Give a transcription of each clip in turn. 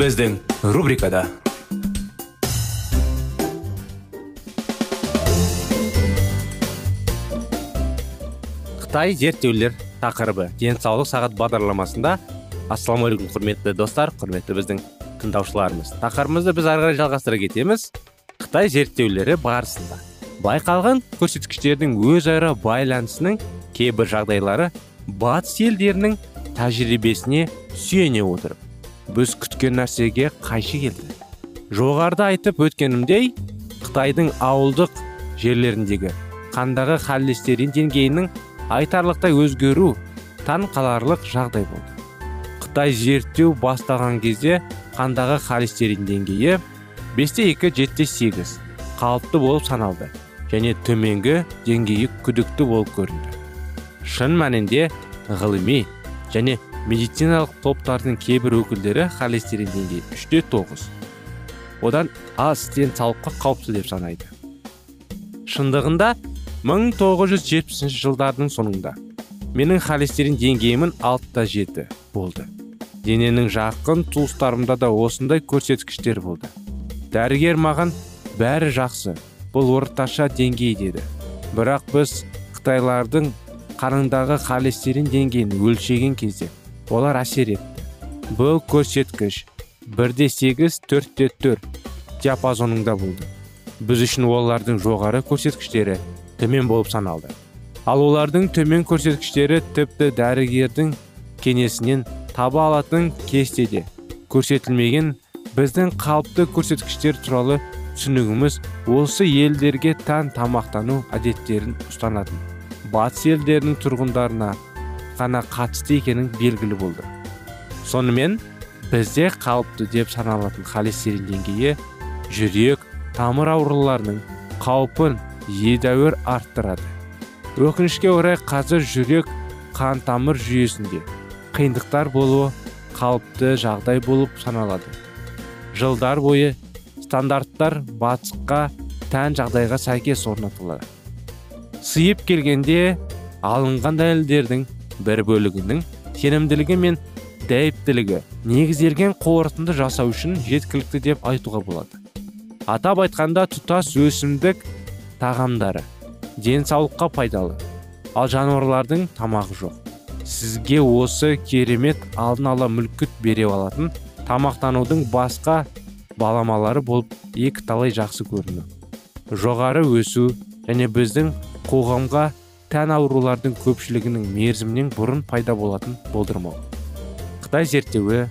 Біздің рубрикада қытай зерттеулер тақырыбы денсаулық сағат бағдарламасында ассалаумағалейкум құрметті достар құрметті біздің тыңдаушыларымыз тақырыбымызды біз ары қарай жалғастыра кетеміз қытай зерттеулері барысында байқалған көрсеткіштердің өзара байланысының кейбір жағдайлары батыс елдерінің тәжірибесіне сүйене отырып біз күткен нәрсеге қайшы келді. Жоғарыда айтып өткенімдей қытайдың ауылдық жерлеріндегі қандағы холестерин деңгейінің айтарлықтай өзгеру таң қаларлық жағдай болды. Қытай зерттеу бастаған кезде қандағы холестерин деңгейі бесте екі жетте сегіз қалыпты болып саналды және төменгі деңгейі күдікті болып көрінді. Шын мәнінде ғылыми және медициналық топтардың кейбір өкілдері холестерин деңгейі үште тоғыз. Одан аз денсаулыққа қауіпті деп санайды. Шындығында 1970 жылдардың соңында менің холестерин деңгейімін алтыда жеті болды. Дененің жақын туыстарымда да осындай көрсеткіштер болды. Дәрігер маған бәрі жақсы бұл орташа деңгей деді. Бірақ біз қытайлардың қанындағы холестерин деңгейін өлшеген кезде олар әсер етті бұл көрсеткіш бірде сегіз төртте төрт диапазонында болды. Біз үшін олардың жоғары көрсеткіштері төмен болып саналды. Ал олардың төмен көрсеткіштері тіпті дәрігердің кеңесінен таба алатын кестеде көрсетілмеген. Біздің қалыпты көрсеткіштер туралы түсінігіміз осы елдерге тән тамақтану әдеттерін ұстанатын. Батыс елдерінің тұрғындарына ғана қатысты екенін белгілі болды. Сонымен бізде қалыпты деп саналатын холестерин деңгейі жүрек тамыр ауруларының қаупін едәуір арттырады. Өкінішке орай қазір жүрек қан тамыр жүйесінде қиындықтар болуы қалыпты жағдай болып саналады. Жылдар бойы стандарттар батысқа тән жағдайға сәйкес орнатылады. Сыйып келгенде алынған дәлелдердің бір бөлігінің сенімділігі мен дәйіптілігі негізделген қорытынды жасау үшін жеткілікті деп айтуға болады. Атап айтқанда тұтас өсімдік тағамдары денсаулыққа пайдалы ал жануарлардың тамағы жоқ. Сізге осы керемет алдын ала мүлкіт бере алатын тамақтанудың басқа баламалары болып екі талай жақсы көріну жоғары өсу және біздің қоғамға тән аурулардың көпшілігінің мерзімнен бұрын пайда болатын болдырмау. Қытай зерттеуі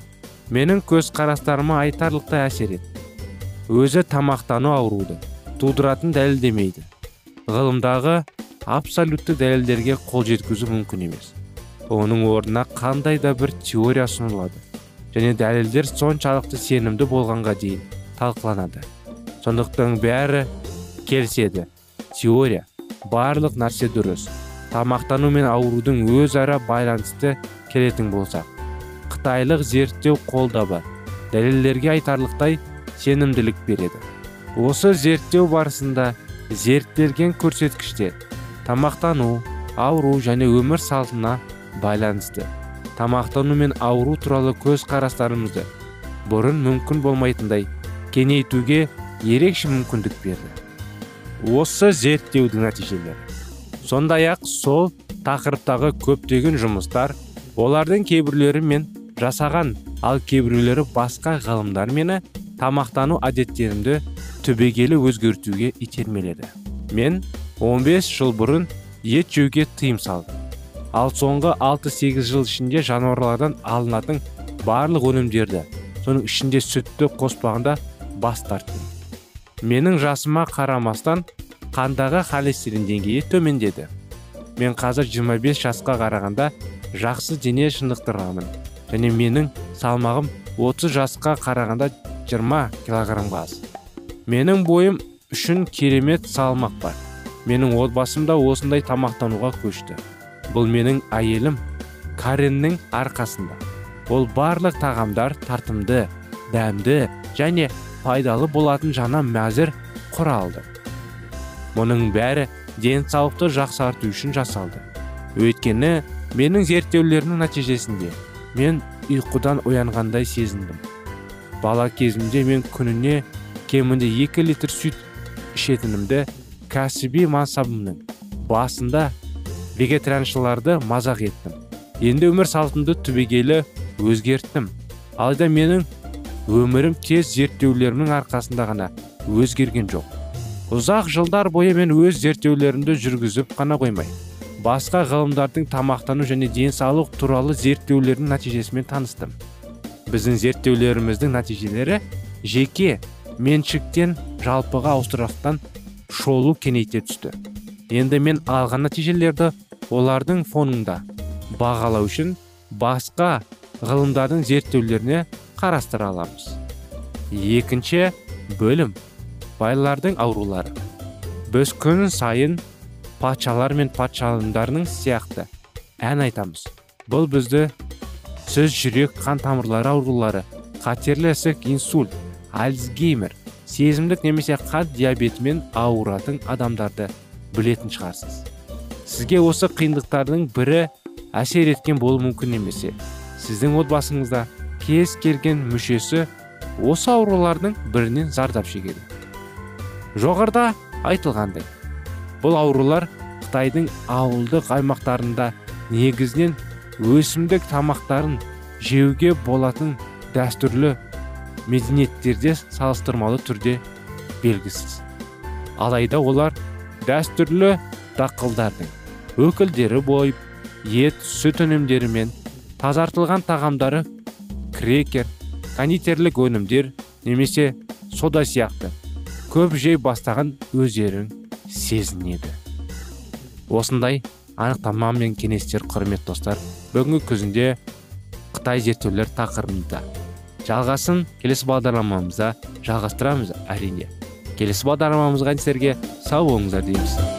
менің көзқарастарыма айтарлықтай әсер етті өзі тамақтану ауруды тудыратын дәлелдемейді. Ғылымдағы абсолютті дәлелдерге қол жеткізу мүмкін емес. Оның орнына қандай да бір теория ұсынылады және дәлелдер соншалықты сенімді болғанға дейін талқыланады. Сондықтан бәрі келіседі. Теория барлық нәрсе дұрыс. Тамақтану мен аурудың өзара байланысты келетін болсақ қытайлық зерттеу қолда бар. Дәлелдерге айтарлықтай сенімділік береді. Осы зерттеу барысында зерттелген көрсеткіштер тамақтану ауру және өмір салтына байланысты. Тамақтану мен ауру туралы көзқарастарымызды бұрын мүмкін болмайтындай кеңейтуге ерекше мүмкіндік берді. Осы зерттеудің нәтижелері. Сондай ақ сол тақырыптағы көптеген жұмыстар олардың кейбіреулері мен жасаған ал кейбіреулері басқа ғылымдар мені тамақтану әдеттерімді түбегейлі өзгертуге итермеледі. Мен 15 жыл бұрын ет жеуге тыйым салдым. Ал соңғы 6-8 жыл ішінде жануарлардан алынатын барлық өнімдерді соның ішінде сүтті қоспағанда бас тарттым. Менің жасыма қарамастан қандағы холестерин деңгейі төмендеді. Мен қазір 25 жасқа қарағанда жақсы дене шынықтырамын және менің салмағым 30 жасқа қарағанда 20 килограммға аз. Менің бойым үшін керемет салмақ бар. Менің отбасым да осындай тамақтануға көшті. Бұл менің әйелім кареннің арқасында. Ол барлық тағамдар тартымды дәмді және пайдалы болатын жаңа мәзір құралды. Мұның бәрі денсаулықты жақсарту үшін жасалды. Өйткені менің зерттеулерімнің нәтижесінде мен ұйқыдан оянғандай сезіндім. Бала кезімде мен күніне кемінде 2 литр сүт ішетінімді кәсіби мансабымның басында вегетарианшыларды мазақ еттім. Енді өмір салтымды түбегейлі өзгерттім. Алайда менің өмірім тез зерттеулерімнің арқасында ғана өзгерген жоқ. Ұзақ жылдар бойы мен өз зерттеулерімді жүргізіп қана қоймай басқа ғылымдардың тамақтану және денсаулық туралы зерттеулерінің нәтижесімен таныстым. Біздің зерттеулеріміздің нәтижелері жеке меншіктен жалпыға ауыстырақтан шолу кеңейте түсті. Енді мен алған нәтижелерді олардың фонында бағалау үшін басқа ғылымдардың зерттеулеріне қарастыра аламыз. Екінші бөлім. Байлардың аурулары. Біз күн сайын патшалар мен патшалымдарының сияқты. Ән айтамыз. Бұл бізді сөз жүрек қан тамырлары аурулары қатерлі ісік инсульт альцгеймер сезімдік немесе қант диабетімен ауыратын адамдарды білетін шығарсыз. Сізге осы қиындықтардың бірі әсер еткен болуы мүмкін немесе сіздің отбасыңызда кез келген мүшесі осы аурулардың бірінен зардап шегеді. Жоғарыда айтылғандай бұл аурулар қытайдың ауылдық аймақтарында негізінен өсімдік тамақтарын жеуге болатын дәстүрлі мәдениеттерде салыстырмалы түрде белгісіз. Алайда олар дәстүрлі дақылдардың өкілдері болып ет сүт өнімдері мен тазартылған тағамдары крекер кондитерлік өнімдер немесе сода сияқты көп жей бастаған өздерің сезінеді. Осындай анықтама мен кеңестер құрмет достар бүгінгі күзінде қытай зерттеулер тақырыбында жалғасын келесі бағдарламамызда жалғастырамыз әрине. Келесі бағдарламамызға сіздерге сау болыңыздар дейміз.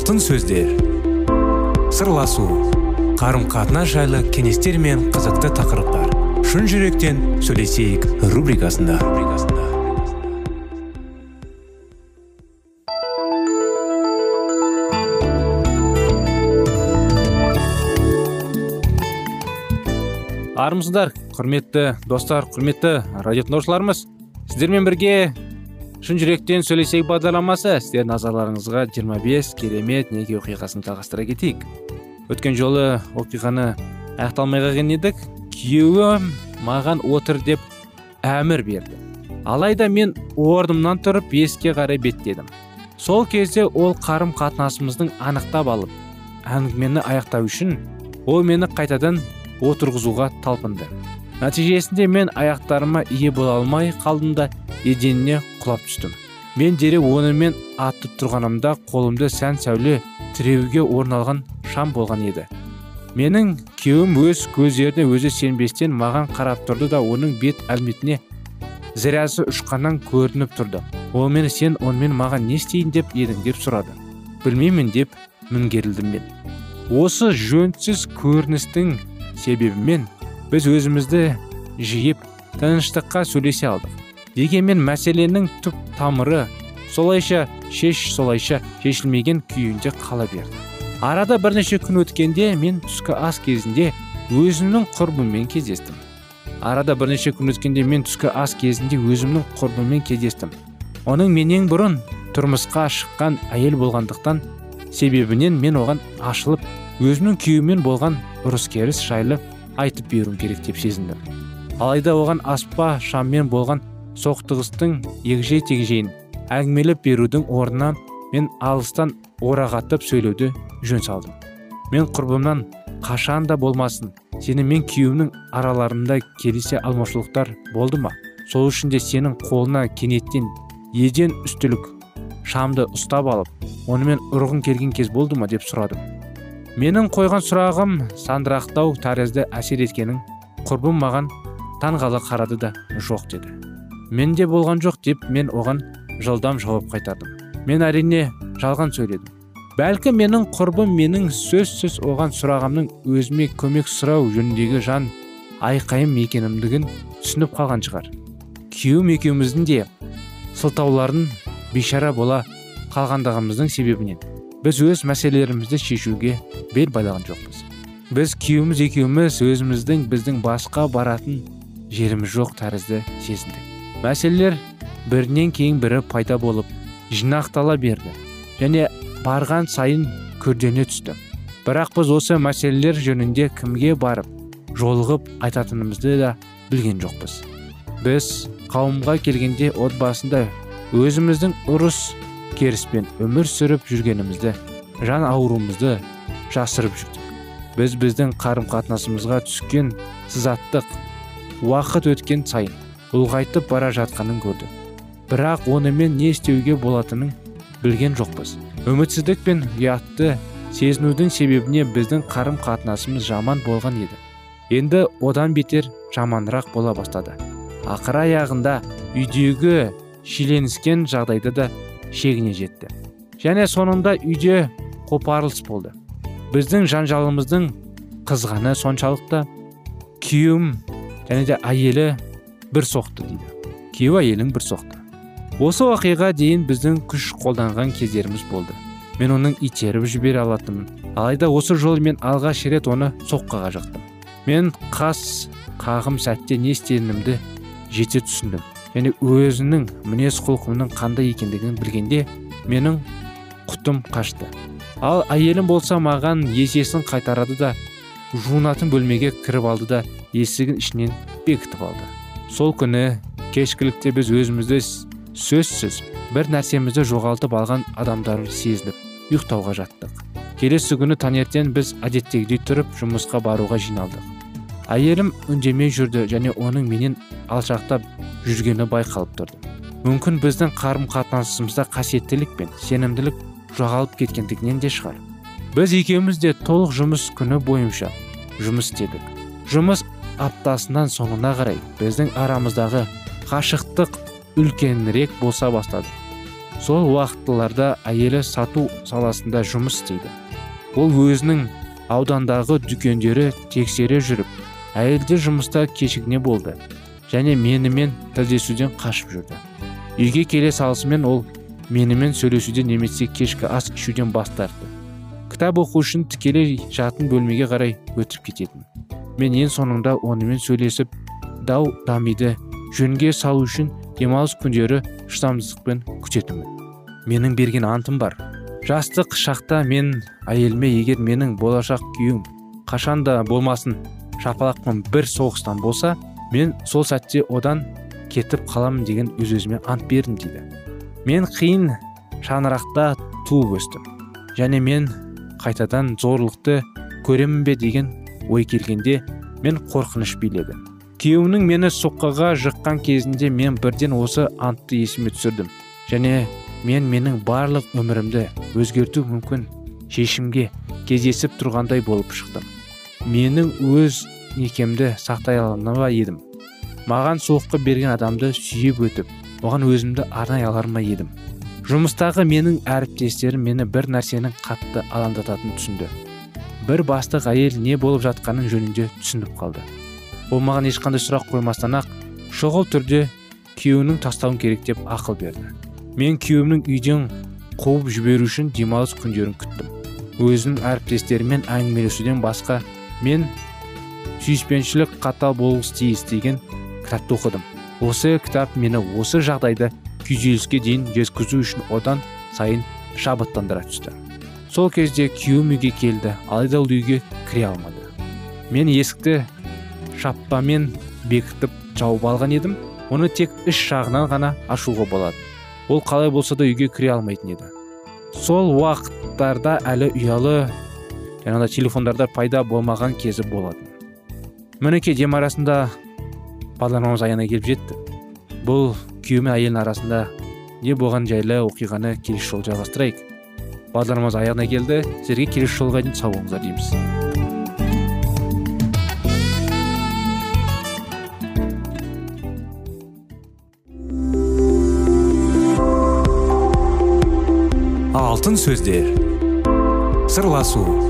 Алтын сөздер. Сырласу қарым қатынас жайлы кеңестер мен қызықты тақырыптар. Шын жүректен сөйлесейік рубрикасында. Армысыздар құрметті достар құрметті радио тыңдаушыларымыз сіздермен бірге шын жүректен сөйлесейік бағдарламасы. Сіздер назарларыңызға 25 керемет неке оқиғасын жалғастыра кетейік. Өткен жолы оқиғаны аяқталмай қалған едік. Күйеуім маған отыр деп әмір берді. Алайда мен орнымнан тұрып есікке қарай беттедім. Сол кезде ол қарым қатынасымыздың анықтап алып әңгімені аяқтау үшін ол мені қайтадан отырғызуға талпынды. Нәтижесінде мен аяқтарыма ие бола алмай қалдым да еденіне құлап түстім. Мен дереу онымен атып тұрғанымда қолымды сән сәуле тіреуге орналған шам болған еді. Менің күйеуім өз көздеріне өзі сенбестен маған қарап тұрды да оның бет әлметіне зірәсі ұшқаннан көрініп тұрды. Ол мені сен онымен маған не істейін? деп едің деп сұрады. Білмеймін деп міңгерілдім мен. Осы жөнсіз көріністің себебімен біз өзімізді жиып тыныштыққа сөйлесе алдық. Дегенмен мәселенің түп тамыры солайша шеш солайша шешілмеген күйінде қала берді. Арада бірнеше күн өткенде мен түскі ас кезінде өзімнің құрбыммен кездестім. Арада бірнеше күн өткенде мен түскі ас кезінде өзімнің құрбыммен кездестім. Оның менен бұрын тұрмысқа шыққан әйел болғандықтан себебінен мен оған ашылып өзімнің күйеуімен болған ұрыс керіс жайлы айтып беруім керек деп сезіндім. Алайда оған аспа шаммен болған соқтығыстың егжей тегжейін әңгімелеп берудің орнына мен алыстан орағатып сөйлеуді жөн салдым. Мен құрбымнан қашан да болмасын сені мен күйеуімнің араларында келісе алмаушылықтар болды ма? Сол үшін де сенің қолына кенеттен еден үстілік шамды ұстап алып онымен ұрғың келген кез болды ма деп сұрадым. Менің қойған сұрағым сандырақтау тәрізді әсер еткенін құрбым маған таңғала қарады да жоқ деді. Менде болған жоқ деп мен оған жылдам жауап қайтардым. Мен әрине жалған сөйледім. Бәлкім менің құрбым менің сөзсіз оған сұрағымның өзіме көмек сұрау жөніндегі жан айқайым екенімдігін түсініп қалған шығар. Күйеуім екеуміздің де сылтауларын бейшара бола қалғандығымыздың себебінен. Біз өз мәселелерімізді шешуге бел байлаған жоқпыз біз күйеуіміз екеуміз өзіміздің біздің басқа баратын жеріміз жоқ тәрізді сезіндік мәселелер бірінен кейін бірі пайда болып жинақтала берді және барған сайын күрдене түсті бірақ біз осы мәселелер жөнінде кімге барып жолығып айтатынымызды да білген жоқпыз біз қауымға келгенде отбасында өзіміздің ұрыс керіспен өмір сүріп жүргенімізді жан ауруымызды жасырып жүрдік. Біз біздің қарым қатынасымызға түскен сызаттық уақыт өткен сайын ұлғайтып бара жатқанын көрдік. Бірақ онымен не істеуге болатынын білген жоқпыз. Үмітсіздік пен ұятты сезінудің себебіне біздің қарым қатынасымыз жаман болған еді. Енді одан бетер жаманырақ бола бастады. Ақыр аяғында үйдегі шиеленіскен жағдайда да шегіне жетті. Және соңында үйде қопарылыс болды. Біздің жанжалымыздың қызғаны соншалықты күйеуім және де әйелі бір соқты дейді. Күйеу әйелің бір соқты. Осы оқиға дейін біздің күш қолданған кездеріміз болды. Мен оның итеріп жібере алатынмын. Алайда осы жолы мен алғаш рет оны соққыға жықтым. Мен қас қағым сәтте не істегенімді жете түсіндім. Және өзінің мінез құлқымның қандай екендігін білгенде менің құтым қашты. Ал әйелім болса маған есесін қайтарады да жуынатын бөлмеге кіріп алды да есігін ішінен бекітіп алды. Сол күні кешкілікте біз өзімізді сөзсіз бір нәрсемізді жоғалтып алған адамдар сезініп ұйықтауға жаттық. Келесі күні таңертең біз әдеттегідей тұрып жұмысқа баруға жиналдық. Әйелім үндемей жүрді және оның менен алшақтап жүргені байқалып тұрды. Мүмкін біздің қарым қатынасымызда қасиеттілік пен сенімділік жоғалып кеткендігінен де шығар. Біз екеуміз де толық жұмыс күні бойынша жұмыс істедік. Жұмыс аптасынан соңына қарай біздің арамыздағы қашықтық үлкенірек болса бастады. Сол уақыттыларда әйелі сату саласында жұмыс істейді. Ол өзінің аудандағы дүкендері тексере жүріп әйелде жұмыста кешігіне болды және менімен тілдесуден қашып жүрді. Үйге келе салысымен ол менімен сөйлесуден немесе кешкі ас ішуден бас тартты. Кітап оқу үшін тікелей жатын бөлмеге қарай өтіп кететін. Мен ең соңында онымен сөйлесіп дау дамиды жөнге салу үшін демалыс күндері шыдамсыздықпен күтетінмін. Менің берген антым бар. Жастық шақта мен әйеліме егер менің болашақ күйеуім қашанда болмасын шапалақпен бір соғыстан болса мен сол сәтте одан кетіп қаламын деген өз өзіме ант бердім дейді. Мен қиын шаңырақта туып өстім. Және мен қайтадан зорлықты көремін бе деген ой келгенде мен қорқыныш биледі күйеуімнің мені соққыға жыққан кезінде мен бірден осы антты есіме түсірдім. Және мен менің барлық өмірімді өзгерту мүмкін шешімге кездесіп тұрғандай болып шықтым. Менің өз некемді сақтай ала едім. Маған соққы берген адамды сүйіп өтіп оған өзімді арнай алар ма едім. Жұмыстағы менің әріптестерім мені бір нәрсенің қатты алаңдататынын түсінді. Бір бастық әйел не болып жатқанын жөнінде түсініп қалды. Ол маған ешқандай сұрақ қоймастан ақ шұғыл түрде күйеуінің тастауын керек деп ақыл берді. Мен күйеуімнің үйден қуып жіберу үшін демалыс күндерін күттім. Өзімнің әріптестеріммен әңгімелесуден басқа мен сүйіспеншілік қатал болғысы тиіс деген кітапты оқыдым. Осы кітап мені осы жағдайды күйзеліске дейін жеткізу үшін одан сайын шабыттандыра түсті. Сол кезде күйеуім үйге келді алайда ол үйге кіре алмады. Мен есікті шаппамен бекітіп жауып алған едім. Оны тек іш жағынан ғана ашуға болады. Ол қалай болса да үйге кіре алмайтын еді. Сол уақыттарда әлі ұялы жаңағыдай телефондарда пайда болмаған кезі болатын. Мінекей дем арасында бағдарламамыз аяғына келіп жетті. Бұл күйеу мен арасында не болған жайлы оқиғаны келесі жолы жалғастырайық. Бағдарламамыз аяғына келді. Сіздерге келесі жолға дейін сау болыңыздар дейміз. Алтын сөздер. Сырласу.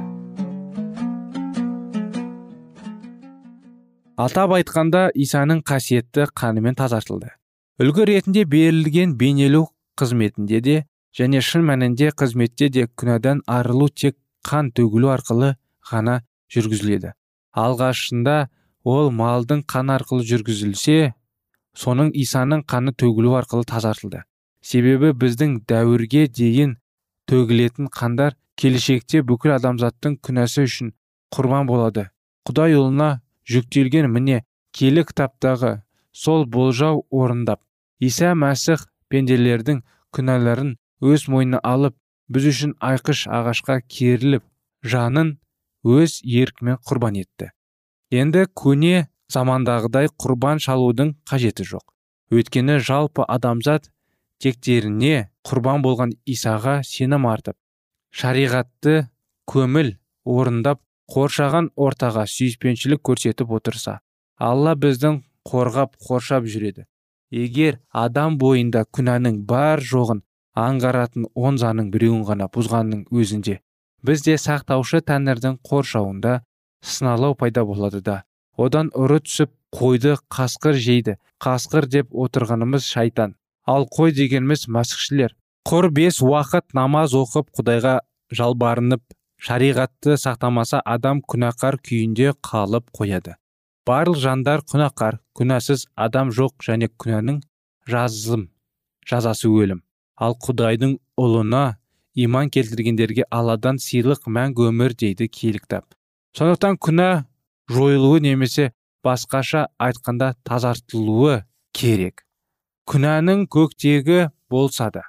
Атап айтқанда исаның қасиетті қанымен тазартылды. Үлгі ретінде берілген бейнелеу қызметінде де және шын мәнінде қызметте де күнәдан арылу тек қан төгілу арқылы ғана жүргізіледі. Алғашында ол малдың қан арқылы жүргізілсе соның исаның қаны төгілу арқылы тазартылды. Себебі біздің дәуірге дейін төгілетін қандар келешекте бүкіл адамзаттың күнәсі үшін құрбан болады. Құдай ұлына жүктелген міне келі кітаптағы сол болжау орындап иса мәсіх пенделердің күнәларын өз мойнына алып біз үшін айқыш ағашқа керіліп жанын өз еркімен құрбан етті. Енді көне замандағыдай құрбан шалудың қажеті жоқ. Өйткені жалпы адамзат тектеріне құрбан болған исаға сенім артып шариғатты көміл орындап қоршаған ортаға сүйіспеншілік көрсетіп отырса алла біздің қорғап қоршап жүреді. Егер адам бойында күнәнің бар жоғын аңғаратын он заңның біреуін ғана бұзғанның өзінде бізде сақтаушы тәңірдің қоршауында сыналау пайда болады да одан ұры түсіп қойды қасқыр жейді. Қасқыр деп отырғанымыз шайтан. Ал қой дегеніміз мәсіхшілер. Құр бес уақыт намаз оқып құдайға жалбарынып шариғатты сақтамаса адам күнәқар күйінде қалып қояды. Барлық жандар күнәқар күнәсіз адам жоқ және күнәнің жазым жазасы өлім. Ал құдайдың ұлына иман келтіргендерге алладан сыйлық мәңгі өмір дейді киелі кітап. Сондықтан күнә жойылуы немесе басқаша айтқанда тазартылуы керек. Күнәнің көктегі болса да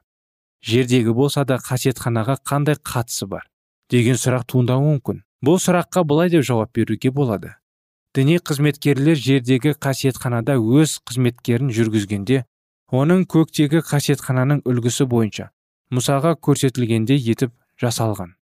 жердегі болса да қасиетханаға қандай қатысы бар? Деген сұрақ туындауы мүмкін. Бұл сұраққа былай деп жауап беруге болады. Діни қызметкерлер жердегі қасиетханада өз қызметкерін жүргізгенде оның көктегі қасиетхананың үлгісі бойынша мұсаға көрсетілгендей етіп жасалған.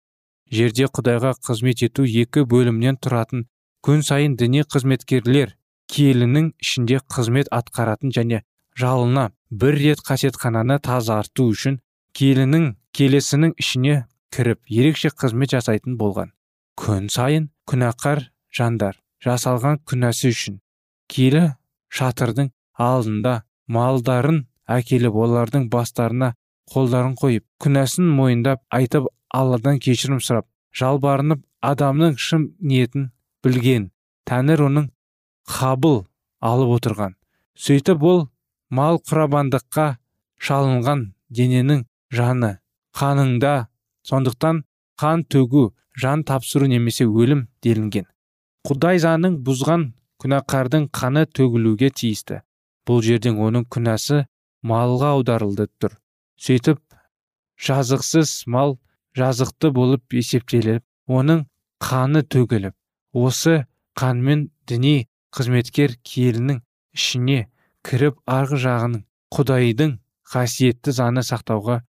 Жерде құдайға қызмет ету екі бөлімнен тұратын күн сайын діни қызметкерлер киелінің ішінде қызмет атқаратын және жалына бір рет қасиетхананы тазарту үшін киелінің келесінің ішіне кіріп ерекше қызмет жасайтын болған. Күн сайын күнәқар жандар жасалған күнәсі үшін киелі шатырдың алдында малдарын әкеліп олардың бастарына қолдарын қойып күнәсін мойындап айтып алладан кешірім сұрап жалбарынып адамның шын ниетін білген тәңір оның қабыл алып отырған. Сөйтіп ол мал құрабандыққа шалынған дененің жаны қаныңда сондықтан қан төгу жан тапсыру немесе өлім делінген. Құдай заңын бұзған күнәқардың қаны төгілуге тиісті. Бұл жерден оның күнәсі малға аударылды тұр. Сөйтіп жазықсыз мал жазықты болып есептеліп оның қаны төгіліп осы қанмен діни қызметкер киелінің ішіне кіріп арғы жағының құдайдың қасиетті заңы сақтауға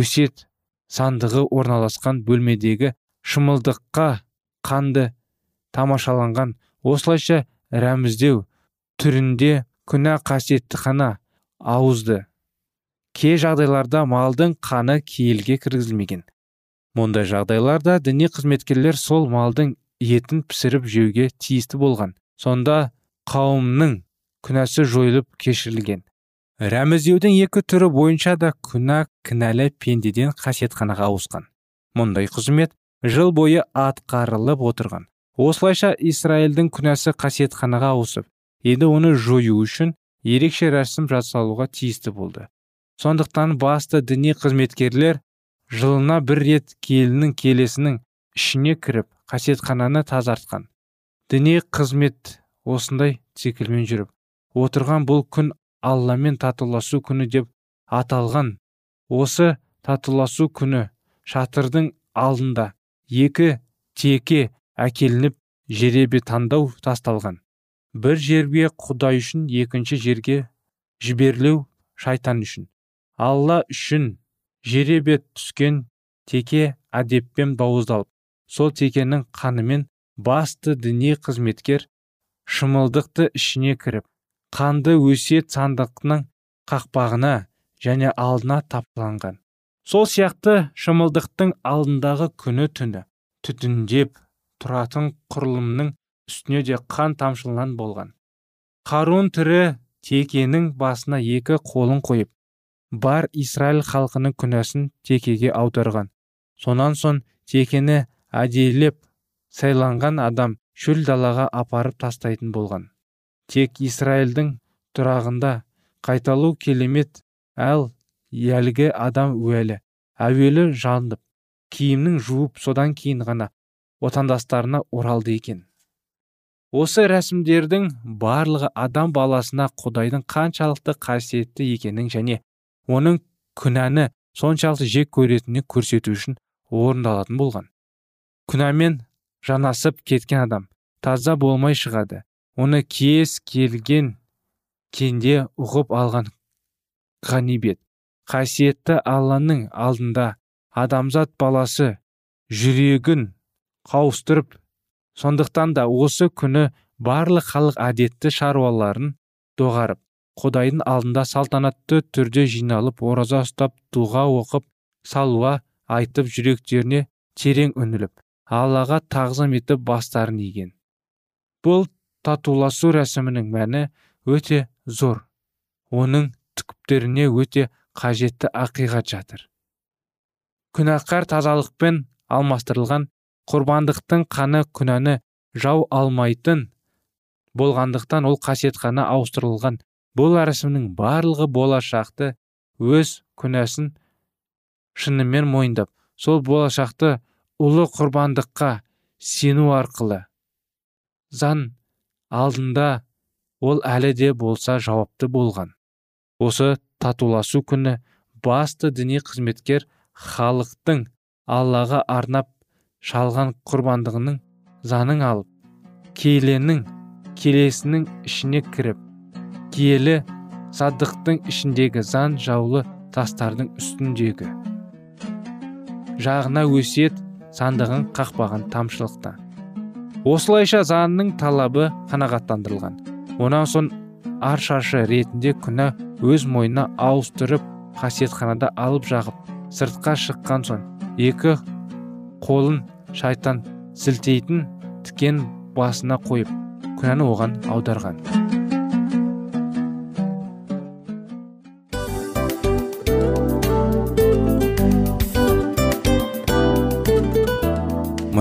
өсет сандығы орналасқан бөлмедегі шымылдыққа қанды тамашаланған. Осылайша рәміздеу түрінде күнә қасиетті қана ауызды. Кей жағдайларда малдың қаны киелге кіргізілмеген. Мұндай жағдайларда діни қызметкерлер сол малдың етін пісіріп жеуге тиісті болған. Сонда қауымның күнәсі жойылып кешірілген. Рәміздеудің екі түрі бойынша да күнә кінәлі пендеден қасиетханаға ауысқан. Мұндай қызмет жыл бойы атқарылып отырған. Осылайша израильдің күнәсі қасиетханаға ауысып енді оны жою үшін ерекше рәсім жасалуға тиісті болды. Сондықтан басты діни қызметкерлер жылына бір рет келінің келесінің ішіне кіріп қасиетхананы тазартқан. Діни қызмет осындай циклмен жүріп отырған бұл күн алламен татуласу күні деп аталған. Осы татуласу күні шатырдың алдында екі теке әкелініп жеребе таңдау тасталған. Бір жерге құдай үшін екінші жерге жіберілу шайтан үшін. Алла үшін жеребе түскен теке әдеппен бауыздалып сол текенің қанымен басты діни қызметкер шымылдықты ішіне кіріп қанды өсиет сандықтың қақпағына және алдына тапталған сол сияқты шымылдықтың алдындағы күні түні түтіндеп тұратын құрылымның үстіне де қан тамшылынан болған. Қаруын тірі текенің басына екі қолын қойып бар израиль халқының күнәсін текеге аударған. Сонан соң текені әдейілеп сайланған адам шөл далаға апарып тастайтын болған. Тек израильдің тұрағында қайталау келемет әл әлгі адам уәлі әуелі жанып киімнің жуып содан кейін ғана отандастарына оралды екен. Осы рәсімдердің барлығы адам баласына құдайдың қаншалықты қасиетті екенін және оның күнәні соншалықты жек көретінін көрсету үшін орындалатын болған. Күнәмен жанасып кеткен адам таза болмай шығады. Оны кез келген кенде ұғып алған ғанибет. Қасиетті алланың алдында адамзат баласы жүрегін қауыстырып сондықтан да осы күні барлық халық әдетті шаруаларын доғарып құдайдың алдында салтанатты түрде жиналып ораза ұстап дұға оқып салуа айтып жүректеріне терең үңіліп аллаға тағзым етіп бастарын иген. Бұл татуласу рәсімінің мәні өте зор. Оның түкіптеріне өте қажетті ақиқат жатыр. Күнәқар тазалықпен алмастырылған құрбандықтың қаны күнәні жау алмайтын болғандықтан ол қасиетхана ауыстырылған. Бұл рәсімнің барлығы болашақты өз күнәсін шынымен мойындап сол болашақты ұлы құрбандыққа сену арқылы зан алдында ол әлі де болса жауапты болған. Осы татуласу күні басты діни қызметкер халықтың аллаға арнап шалған құрбандығының занын алып келенің келесінің ішіне кіріп киелі садықтың ішіндегі зан жаулы тастардың үстіндегі жағына өсиет сандығын қақпаған тамшылықта. Осылайша занның талабы қанағаттандырылған. Онан соң ар шаршы ретінде күнә өз мойнына ауыстырып қасиетханада алып жағып сыртқа шыққан соң екі қолын шайтан сілтейтін тікен басына қойып күнәні оған аударған.